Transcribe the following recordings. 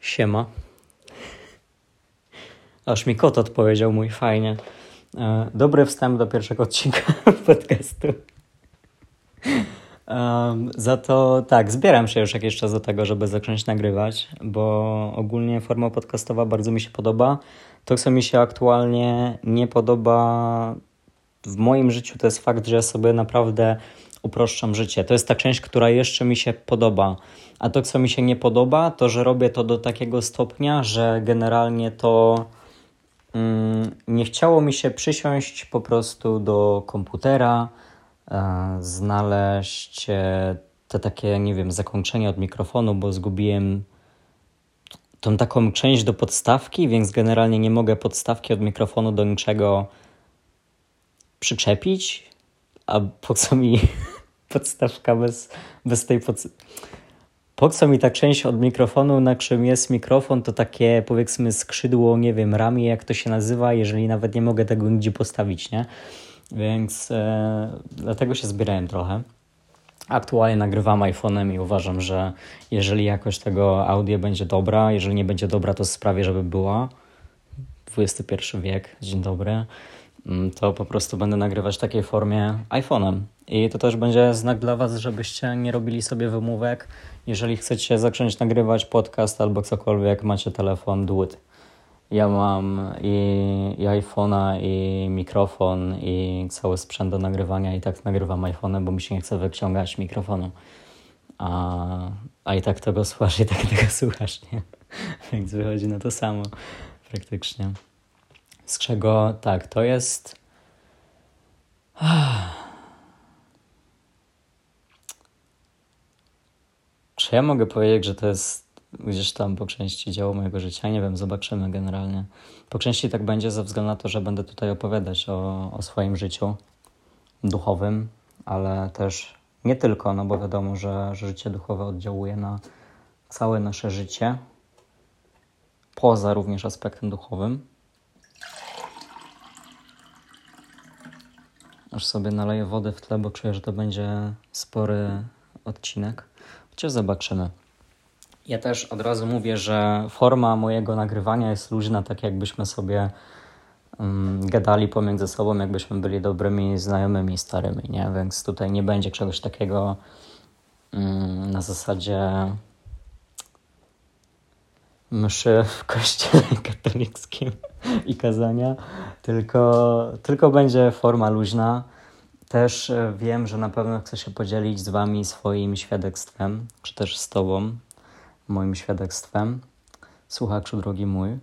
Siema. Aż mi kot odpowiedział mój fajnie. E, dobry wstęp do pierwszego odcinka podcastu. Um, za to tak, zbieram się już jakiś czas do tego, żeby zacząć nagrywać, bo ogólnie forma podcastowa bardzo mi się podoba. To, co mi się aktualnie nie podoba w moim życiu, to jest fakt, że sobie naprawdę uproszczam życie. To jest ta część, która jeszcze mi się podoba. A to, co mi się nie podoba, to że robię to do takiego stopnia, że generalnie to mm, nie chciało mi się przysiąść po prostu do komputera, e, znaleźć e, te takie, nie wiem, zakończenie od mikrofonu, bo zgubiłem tą taką część do podstawki, więc generalnie nie mogę podstawki od mikrofonu do niczego przyczepić. A po co mi podstawka bez, bez tej podstawki? Po co mi ta część od mikrofonu, na czym jest mikrofon, to takie powiedzmy skrzydło, nie wiem, ramię, jak to się nazywa, jeżeli nawet nie mogę tego nigdzie postawić, nie? Więc e, dlatego się zbierałem trochę. Aktualnie nagrywam iPhone'em i uważam, że jeżeli jakość tego audio będzie dobra, jeżeli nie będzie dobra, to sprawię, żeby była. XXI wiek, dzień dobry. Mm, to po prostu będę nagrywać w takiej formie iPhone'em. I to też będzie znak dla Was, żebyście nie robili sobie wymówek. Jeżeli chcecie zacząć nagrywać podcast albo cokolwiek, macie telefon, do it. Ja mam i, i iPhone'a, i mikrofon, i cały sprzęt do nagrywania i tak nagrywam iPhone'em, bo mi się nie chce wyciągać mikrofonu. A, a i tak tego słuchasz, i tak tego słuchasz, nie? Więc wychodzi na to samo praktycznie. Z czego tak, to jest. Czy ja mogę powiedzieć, że to jest gdzieś tam po części dzieło mojego życia? Nie wiem, zobaczymy generalnie. Po części tak będzie ze względu na to, że będę tutaj opowiadać o, o swoim życiu duchowym, ale też nie tylko, no bo wiadomo, że, że życie duchowe oddziałuje na całe nasze życie, poza również aspektem duchowym. Aż sobie naleję wody w tle, bo czuję, że to będzie spory odcinek. Chociaż zobaczymy. Ja też od razu mówię, że forma mojego nagrywania jest luźna, tak jakbyśmy sobie um, gadali pomiędzy sobą, jakbyśmy byli dobrymi znajomymi starymi, nie? Więc tutaj nie będzie czegoś takiego um, na zasadzie mszy w kościele katolickim i kazania, tylko, tylko będzie forma luźna. Też e, wiem, że na pewno chcę się podzielić z Wami swoim świadectwem, czy też z Tobą, moim świadectwem, słuchaczu drogi mój.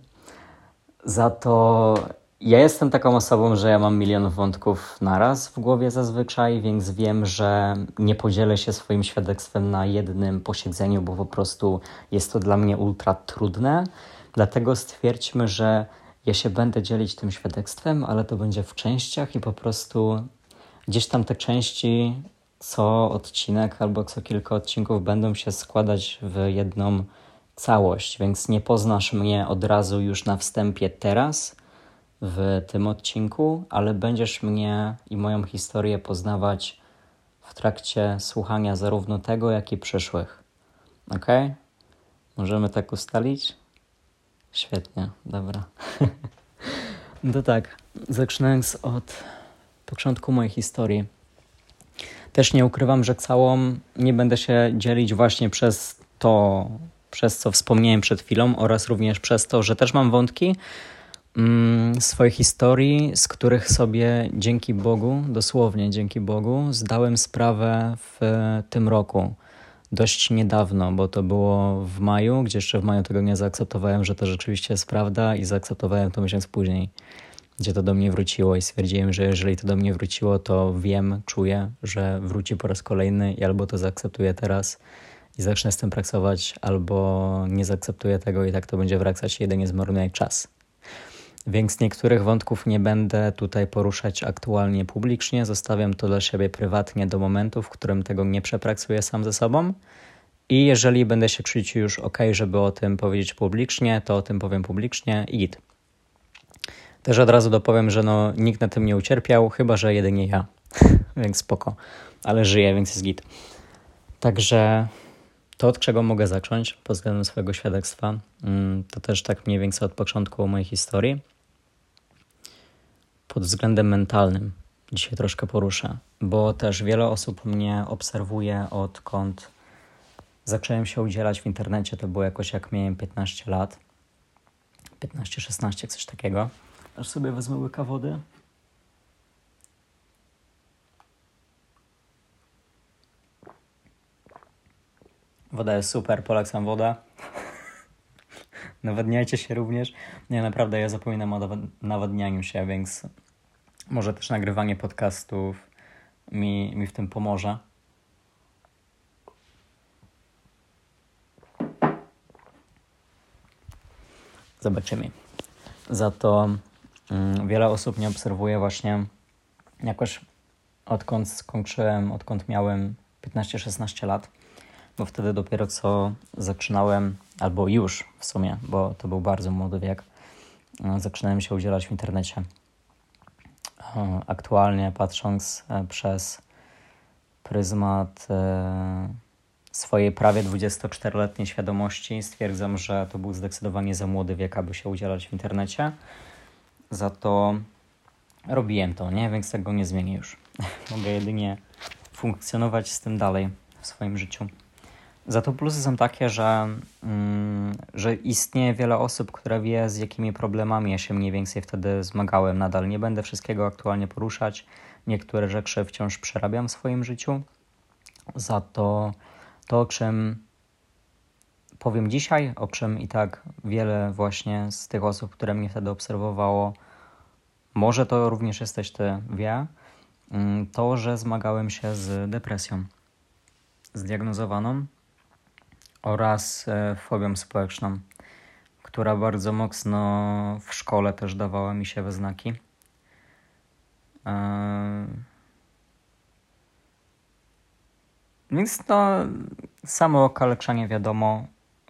Za to ja jestem taką osobą, że ja mam milion wątków naraz w głowie zazwyczaj, więc wiem, że nie podzielę się swoim świadectwem na jednym posiedzeniu, bo po prostu jest to dla mnie ultra trudne. Dlatego stwierdźmy, że ja się będę dzielić tym świadectwem, ale to będzie w częściach i po prostu gdzieś tam te części co odcinek albo co kilka odcinków będą się składać w jedną całość, więc nie poznasz mnie od razu już na wstępie teraz w tym odcinku, ale będziesz mnie i moją historię poznawać w trakcie słuchania zarówno tego, jak i przyszłych. Ok? Możemy tak ustalić? Świetnie, dobra. no tak, zaczynając od początku mojej historii. Też nie ukrywam, że całą nie będę się dzielić właśnie przez to, przez co wspomniałem przed chwilą, oraz również przez to, że też mam wątki mm, swojej historii, z których sobie dzięki Bogu, dosłownie dzięki Bogu, zdałem sprawę w tym roku. Dość niedawno, bo to było w maju, gdzie jeszcze w maju tego nie zaakceptowałem, że to rzeczywiście jest prawda, i zaakceptowałem to miesiąc później gdzie to do mnie wróciło i stwierdziłem, że jeżeli to do mnie wróciło, to wiem, czuję, że wróci po raz kolejny i albo to zaakceptuję teraz i zacznę z tym pracować, albo nie zaakceptuję tego i tak to będzie wracać, jedynie zmarnuję czas. Więc niektórych wątków nie będę tutaj poruszać aktualnie publicznie, zostawiam to dla siebie prywatnie do momentu, w którym tego nie przepracuję sam ze sobą. I jeżeli będę się czuć już ok, żeby o tym powiedzieć publicznie, to o tym powiem publicznie i git. Też od razu dopowiem, że no, nikt na tym nie ucierpiał, chyba że jedynie ja. więc spoko. Ale żyję, więc jest git. Także to, od czego mogę zacząć pod względem swojego świadectwa, mm, to też tak mniej więcej od początku mojej historii. Pod względem mentalnym dzisiaj troszkę poruszę, bo też wiele osób mnie obserwuje odkąd zacząłem się udzielać w internecie. To było jakoś jak miałem 15 lat. 15-16, coś takiego. Aż sobie wezmę łyka wody. Woda jest super, polecam wodę. Nawadniajcie się również. Nie, naprawdę ja zapominam o nawadnianiu się, więc może też nagrywanie podcastów mi, mi w tym pomoże. Zobaczymy. Za to wiele osób mnie obserwuje właśnie jakoś odkąd skończyłem, odkąd miałem 15-16 lat bo wtedy dopiero co zaczynałem, albo już w sumie, bo to był bardzo młody wiek, e, zaczynałem się udzielać w internecie. E, aktualnie patrząc e, przez pryzmat swojej prawie 24-letniej świadomości, stwierdzam, że to był zdecydowanie za młody wiek, aby się udzielać w internecie. Za to robiłem to, nie? Więc tego nie zmienię już. Mogę jedynie funkcjonować z tym dalej w swoim życiu. Za to plusy są takie, że, mm, że istnieje wiele osób, które wie, z jakimi problemami ja się mniej więcej wtedy zmagałem. Nadal nie będę wszystkiego aktualnie poruszać. Niektóre rzeczy wciąż przerabiam w swoim życiu. Za to to, o czym powiem dzisiaj, o czym i tak wiele właśnie z tych osób, które mnie wtedy obserwowało, może to również jesteś ty, wie, mm, to, że zmagałem się z depresją zdiagnozowaną oraz e, fobią społeczną, która bardzo mocno w szkole też dawała mi się we znaki. E, więc to samo okaleczanie wiadomo,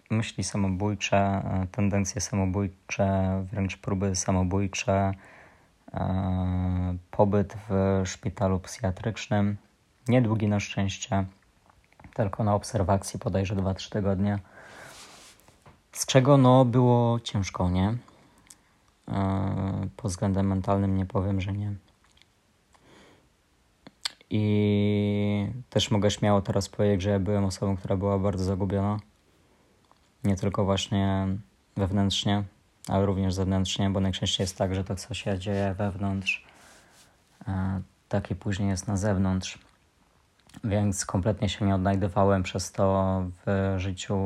myśli samobójcze, e, tendencje samobójcze, wręcz próby samobójcze, pobyt w szpitalu psychiatrycznym, niedługi na szczęście tylko na obserwacji bodajże 2-3 tygodnie. Z czego no było ciężko, nie? E, pod względem mentalnym nie powiem, że nie. I też mogę śmiało teraz powiedzieć, że ja byłem osobą, która była bardzo zagubiona. Nie tylko właśnie wewnętrznie, ale również zewnętrznie, bo najczęściej jest tak, że to, co się dzieje wewnątrz, e, takie później jest na zewnątrz więc kompletnie się nie odnajdywałem przez to w życiu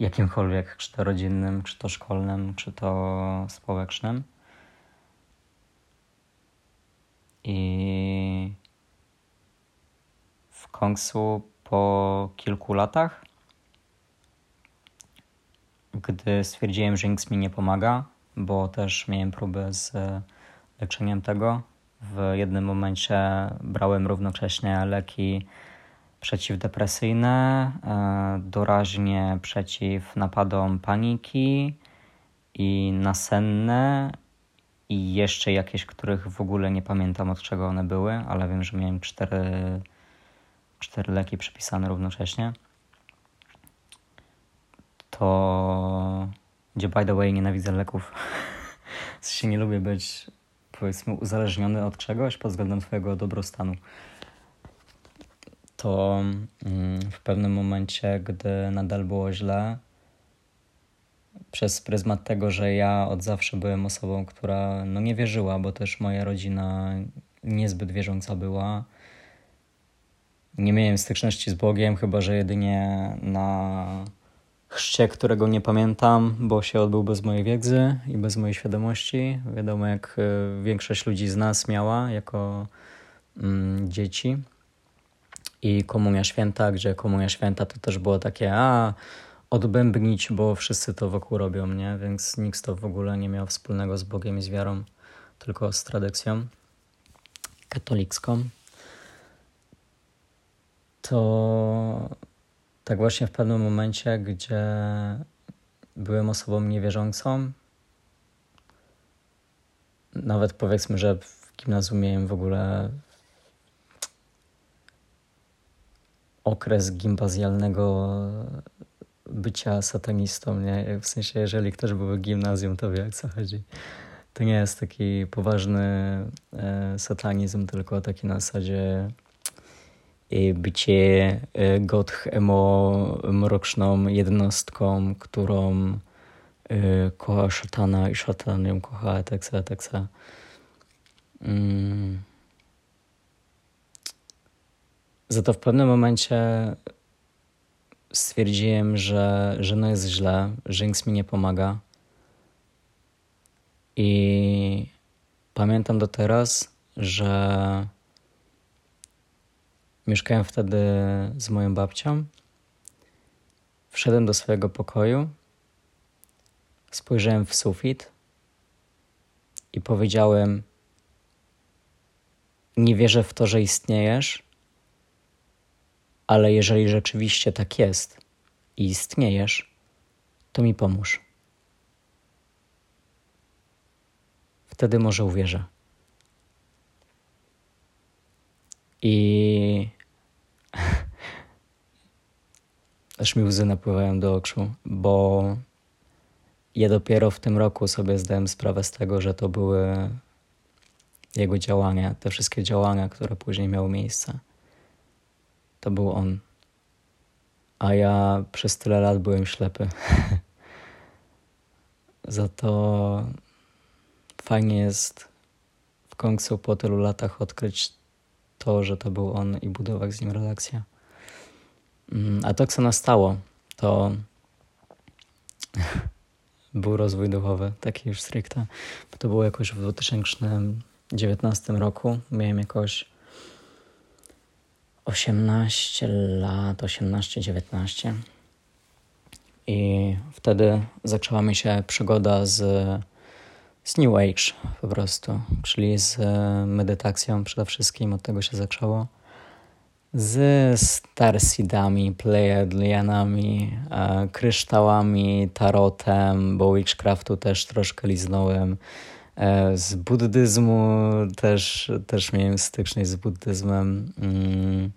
jakimkolwiek, czy to rodzinnym, czy to szkolnym, czy to społecznym. I w końcu po kilku latach, gdy stwierdziłem, że nic mi nie pomaga, bo też miałem próbę z leczeniem tego, w jednym momencie brałem równocześnie leki przeciwdepresyjne, e, doraźnie przeciw napadom paniki i nasenne i jeszcze jakieś, których w ogóle nie pamiętam od czego one były, ale wiem, że miałem cztery, cztery leki przepisane równocześnie. To gdzie by the way nienawidzę leków. W sensie nie lubię być powiedzmy uzależniony od czegoś pod względem twojego dobrostanu, to mm, w pewnym momencie, gdy nadal było źle, przez pryzmat tego, że ja od zawsze byłem osobą, która no nie wierzyła, bo też moja rodzina niezbyt wierząca była. Nie miałem styczności z Bogiem, chyba że jedynie na chrzcie, którego nie pamiętam, bo się odbył bez mojej wiedzy i bez mojej świadomości. Wiadomo, jak e, większość ludzi z nas miała jako mm, dzieci. I Komunia Święta, gdzie Komunia Święta to też było takie, a odbębnić, bo wszyscy to wokół robią, nie? Więc nikt to w ogóle nie miał wspólnego z Bogiem i z wiarą, tylko z tradycją katolicką. To tak właśnie w pewnym momencie, gdzie byłem osobą niewierzącą, nawet powiedzmy, że w gimnazjum miałem w ogóle okres gimnazjalnego bycia satanistą, nie? W sensie, jeżeli ktoś był w gimnazjum, to wie, o co chodzi. To nie jest taki poważny e, satanizm, tylko taki na zasadzie bycie e, gotch emo mroczną jednostką, którą e, kocha szatana i szatan ją kocha, etc., etc. Mm. Za to w pewnym momencie stwierdziłem, że, że no jest źle, że nic mi nie pomaga. I pamiętam do teraz, że mieszkałem wtedy z moją babcią. Wszedłem do swojego pokoju, spojrzałem w sufit i powiedziałem: Nie wierzę w to, że istniejesz ale jeżeli rzeczywiście tak jest i istniejesz, to mi pomóż. Wtedy może uwierzę. I aż mi łzy napływają do oczu, bo ja dopiero w tym roku sobie zdałem sprawę z tego, że to były jego działania, te wszystkie działania, które później miały miejsce to był on. A ja przez tyle lat byłem ślepy. Za to fajnie jest w końcu po tylu latach odkryć to, że to był on i budować z nim relację. Mm, a to, co nastało, to był rozwój duchowy, taki już stricte. Bo to było jakoś w 2019 roku. Miałem jakoś 18 lat, 18-19. I wtedy zaczęła mi się przygoda z, z New Age po prostu, czyli z medytacją przede wszystkim, od tego się zaczęło. Z starseedami, plejadlianami, e, kryształami, tarotem, bo witchcraftu też troszkę liznąłem. E, z buddyzmu też, też miałem styczność z buddyzmem. Mm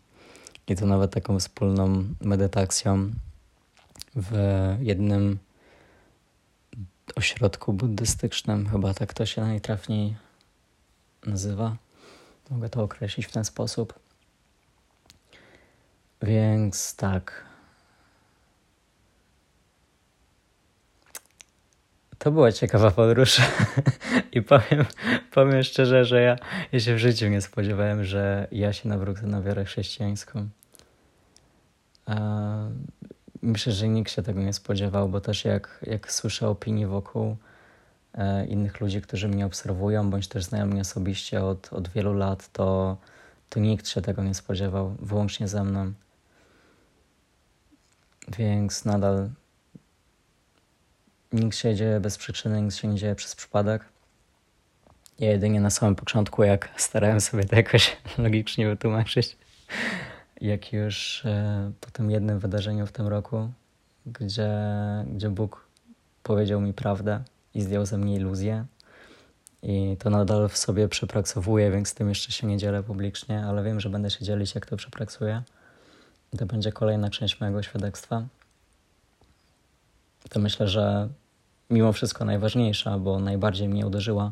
i to nawet taką wspólną medytacją w jednym ośrodku buddystycznym, chyba tak to się najtrafniej nazywa. Mogę to określić w ten sposób. Więc tak. To była ciekawa podróż i powiem, powiem szczerze, że ja, ja się w życiu nie spodziewałem, że ja się nawrócę na wiarę chrześcijańską. Myślę, że nikt się tego nie spodziewał, bo też jak, jak słyszę opinii wokół e, innych ludzi, którzy mnie obserwują, bądź też znają mnie osobiście od, od wielu lat, to, to nikt się tego nie spodziewał, wyłącznie ze mną. Więc nadal nikt się dzieje bez przyczyny, nic się nie dzieje przez przypadek. Ja jedynie na samym początku, jak starałem sobie to jakoś logicznie wytłumaczyć, jak już e, po tym jednym wydarzeniu w tym roku, gdzie, gdzie Bóg powiedział mi prawdę i zdjął ze mnie iluzję. I to nadal w sobie przepraksowuję, więc z tym jeszcze się nie dzielę publicznie, ale wiem, że będę się dzielić, jak to przepraksuję. To będzie kolejna część mojego świadectwa. To myślę, że mimo wszystko najważniejsza, bo najbardziej mnie uderzyła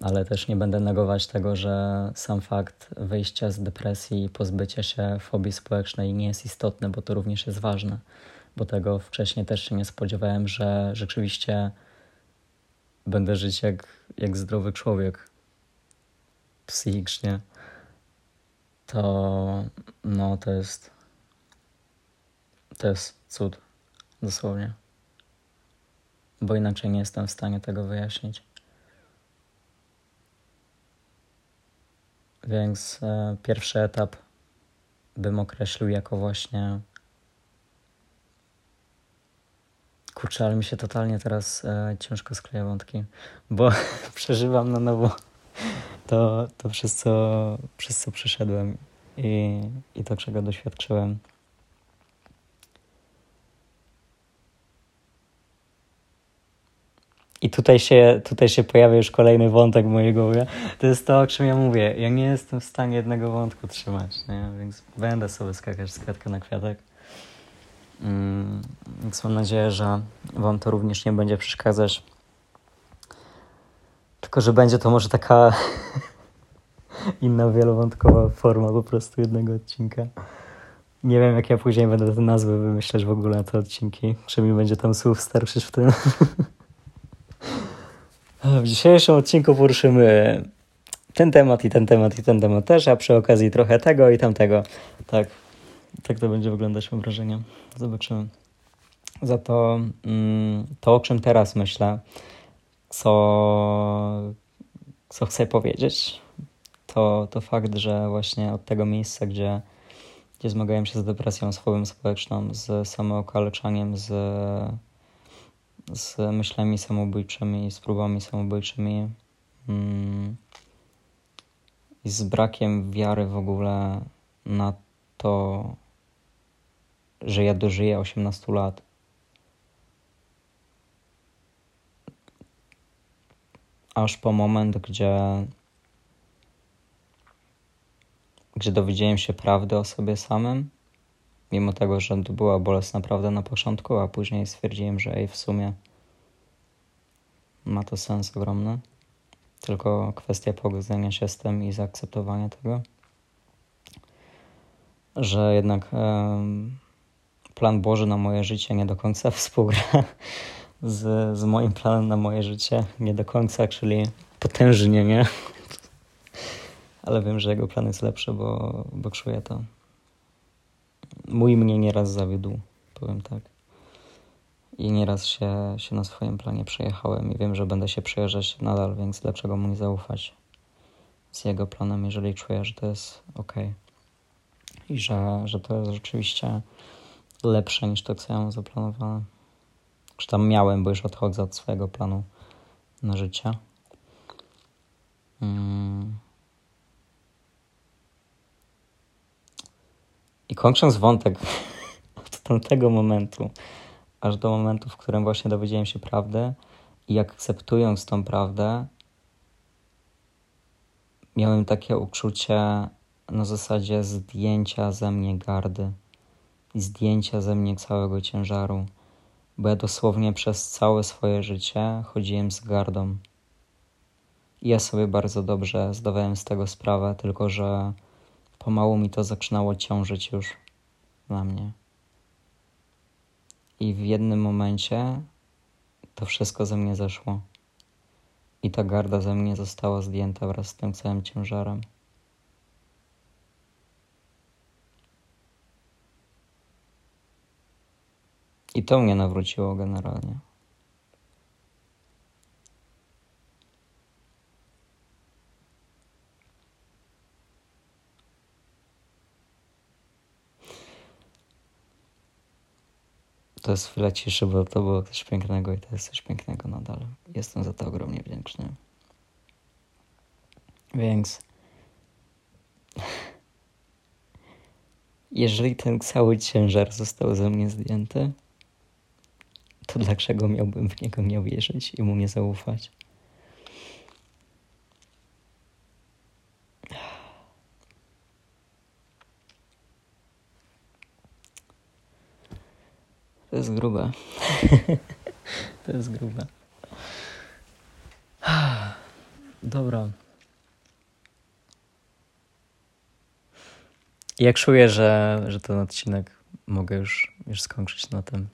ale też nie będę negować tego, że sam fakt wyjścia z depresji i pozbycia się fobii społecznej nie jest istotny, bo to również jest ważne, bo tego wcześniej też się nie spodziewałem, że rzeczywiście będę żyć jak, jak zdrowy człowiek psychicznie. To no to jest to jest cud, dosłownie. Bo inaczej nie jestem w stanie tego wyjaśnić. Więc e, pierwszy etap bym określił jako właśnie. Kurczę, ale mi się totalnie teraz e, ciężko skleja wątki, bo przeżywam na nowo to, to przez, co, przez co przeszedłem i, i to, czego doświadczyłem. I tutaj się, tutaj się pojawia już kolejny wątek w mojej głowie. To jest to, o czym ja mówię. Ja nie jestem w stanie jednego wątku trzymać, nie? więc będę sobie skakać z kwiatka na kwiatek. Mm, więc mam nadzieję, że Wam to również nie będzie przeszkadzać. Tylko, że będzie to może taka inna, wielowątkowa forma po prostu jednego odcinka. Nie wiem, jak ja później będę te nazwy wymyślać w ogóle, te odcinki. Czy mi będzie tam słów starczyć w tym. w dzisiejszym odcinku poruszymy ten temat i ten temat i ten temat też, a przy okazji trochę tego i tamtego. Tak, tak to będzie wyglądać, mam wrażenie. Zobaczymy. Za to, mm, to o czym teraz myślę, co, co chcę powiedzieć, to, to fakt, że właśnie od tego miejsca, gdzie, gdzie zmagałem się z depresją, z fobią społeczną, z samookaleczaniem, z, z myślami samobójczymi, z próbami samobójczymi mm, i z brakiem wiary w ogóle na to, że ja dożyję 18 lat. Aż po moment, gdzie gdzie dowiedziałem się prawdy o sobie samym, mimo tego, że to była bolesna prawda na początku, a później stwierdziłem, że ej, w sumie ma to sens ogromny. Tylko kwestia pogodzenia się z tym i zaakceptowania tego, że jednak plan Boży na moje życie nie do końca współgra z, z moim planem na moje życie, nie do końca, czyli potężnie, nie? ale wiem, że jego plan jest lepszy, bo, bo czuję to. Mój mnie nieraz zawiódł, powiem tak. I nieraz się, się na swoim planie przejechałem i wiem, że będę się przejeżdżać nadal, więc dlaczego mu nie zaufać z jego planem, jeżeli czuję, że to jest ok. I że, że to jest rzeczywiście lepsze niż to, co ja mam zaplanowane. Czy tam miałem, bo już odchodzę od swojego planu na życie. Hmm. I kończąc wątek od tamtego momentu, aż do momentu, w którym właśnie dowiedziałem się prawdy i akceptując tą prawdę, miałem takie uczucie na zasadzie zdjęcia ze mnie gardy i zdjęcia ze mnie całego ciężaru, bo ja dosłownie przez całe swoje życie chodziłem z gardą. I ja sobie bardzo dobrze zdawałem z tego sprawę, tylko że Pomału mi to zaczynało ciążyć już na mnie. I w jednym momencie to wszystko ze mnie zeszło. I ta garda ze mnie została zdjęta wraz z tym całym ciężarem. I to mnie nawróciło generalnie. To jest chwila ciszy, bo to było coś pięknego i to jest coś pięknego nadal. Jestem za to ogromnie wdzięczny. Więc jeżeli ten cały ciężar został ze mnie zdjęty, to dlaczego miałbym w niego nie wierzyć i mu nie zaufać? Jest grube. to jest grube. Dobra. Jak czuję, że, że ten odcinek mogę już, już skończyć na tym.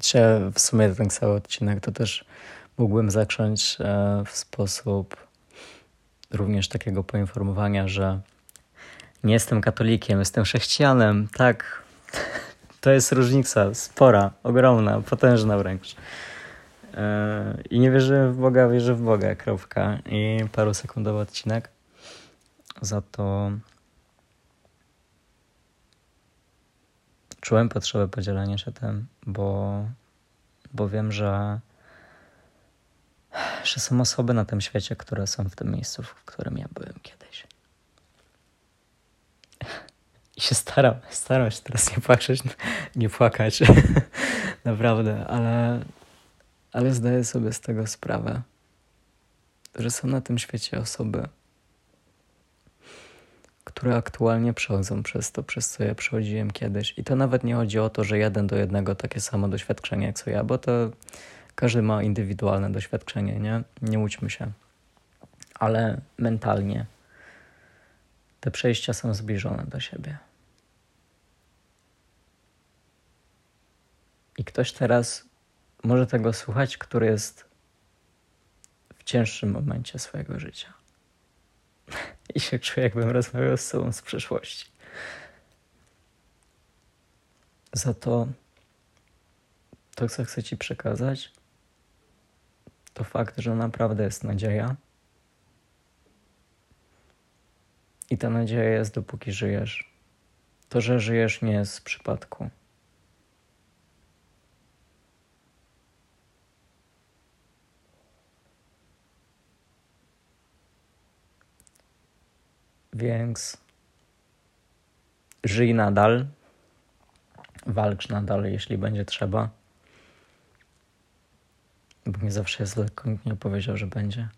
Czy w sumie ten cały odcinek to też mógłbym zacząć e, w sposób również takiego poinformowania, że nie jestem katolikiem, jestem chrześcijanem. Tak, to jest różnica spora, ogromna, potężna wręcz. E, I nie wierzę w Boga, wierzę w Boga, kropka. I paru sekundowy odcinek. Za to czułem potrzebę podzielenia się tym, bo, bo wiem, że, że są osoby na tym świecie, które są w tym miejscu, w którym ja byłem kiedyś. I się staram, staram się teraz nie płakać, nie płakać, naprawdę, ale Ale zdaję sobie z tego sprawę, że są na tym świecie osoby, które aktualnie przechodzą przez to, przez co ja przechodziłem kiedyś. I to nawet nie chodzi o to, że jeden do jednego takie samo doświadczenie jak co ja, bo to każdy ma indywidualne doświadczenie, nie? Nie łudźmy się. Ale mentalnie te przejścia są zbliżone do siebie. I ktoś teraz może tego słuchać, który jest w cięższym momencie swojego życia. I się czuję, jakbym rozmawiał z sobą z przeszłości. Za to, to, co chcę Ci przekazać, to fakt, że naprawdę jest nadzieja. I ta nadzieja jest, dopóki żyjesz. To, że żyjesz, nie jest z przypadku. Więc żyj nadal, walcz nadal, jeśli będzie trzeba. Bo nie zawsze jest lekko, nikt nie powiedział, że będzie.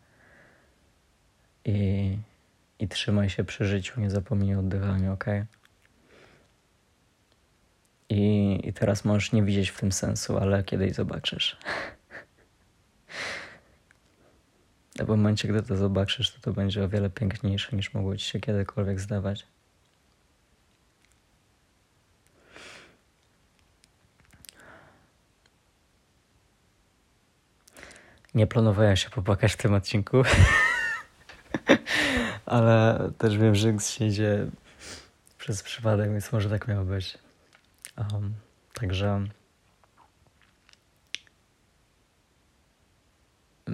I, I trzymaj się przy życiu, nie zapomnij o oddychaniu, ok? I, I teraz możesz nie widzieć w tym sensu, ale kiedyś zobaczysz. A w momencie, gdy to zobaczysz, to to będzie o wiele piękniejsze niż mogło ci się kiedykolwiek zdawać. Nie planowałem się popłakać w tym odcinku, ale też wiem, że się idzie przez przypadek, więc może tak miało być. Um, także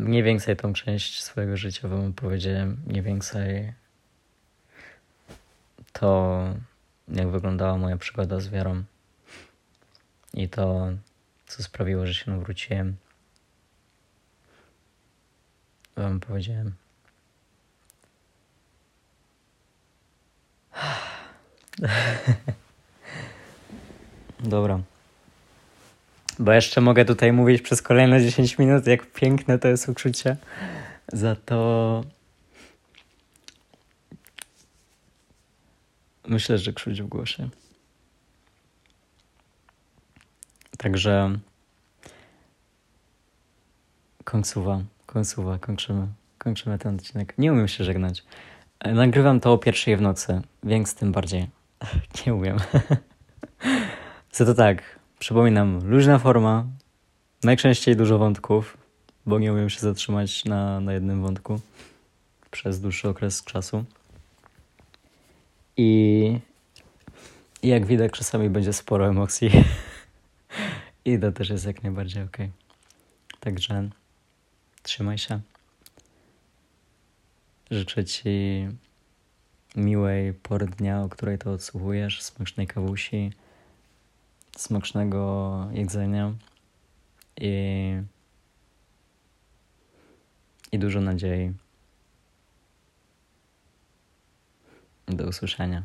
mniej więcej tą część swojego życia wam opowiedziałem, mniej więcej to, jak wyglądała moja przygoda z wiarą i to, co sprawiło, że się nawróciłem. Wam powiedziałem. Dobra. Bo jeszcze mogę tutaj mówić przez kolejne 10 minut, jak piękne to jest uczucie. Za to myślę, że krzyć w głosie. Także końcowa, końcowa, kończymy, kończymy ten odcinek. Nie umiem się żegnać. Nagrywam to o pierwszej w nocy, więc tym bardziej. Nie umiem. Za to tak, Przypominam, luźna forma, najczęściej dużo wątków, bo nie umiem się zatrzymać na, na jednym wątku przez dłuższy okres czasu. I, jak widać, czasami będzie sporo emocji. I to też jest jak najbardziej ok. Także trzymaj się. Życzę Ci miłej pory dnia, o której to odsłuchujesz, smacznej kawusi smacznego jedzenia i, i dużo nadziei. Do usłyszenia.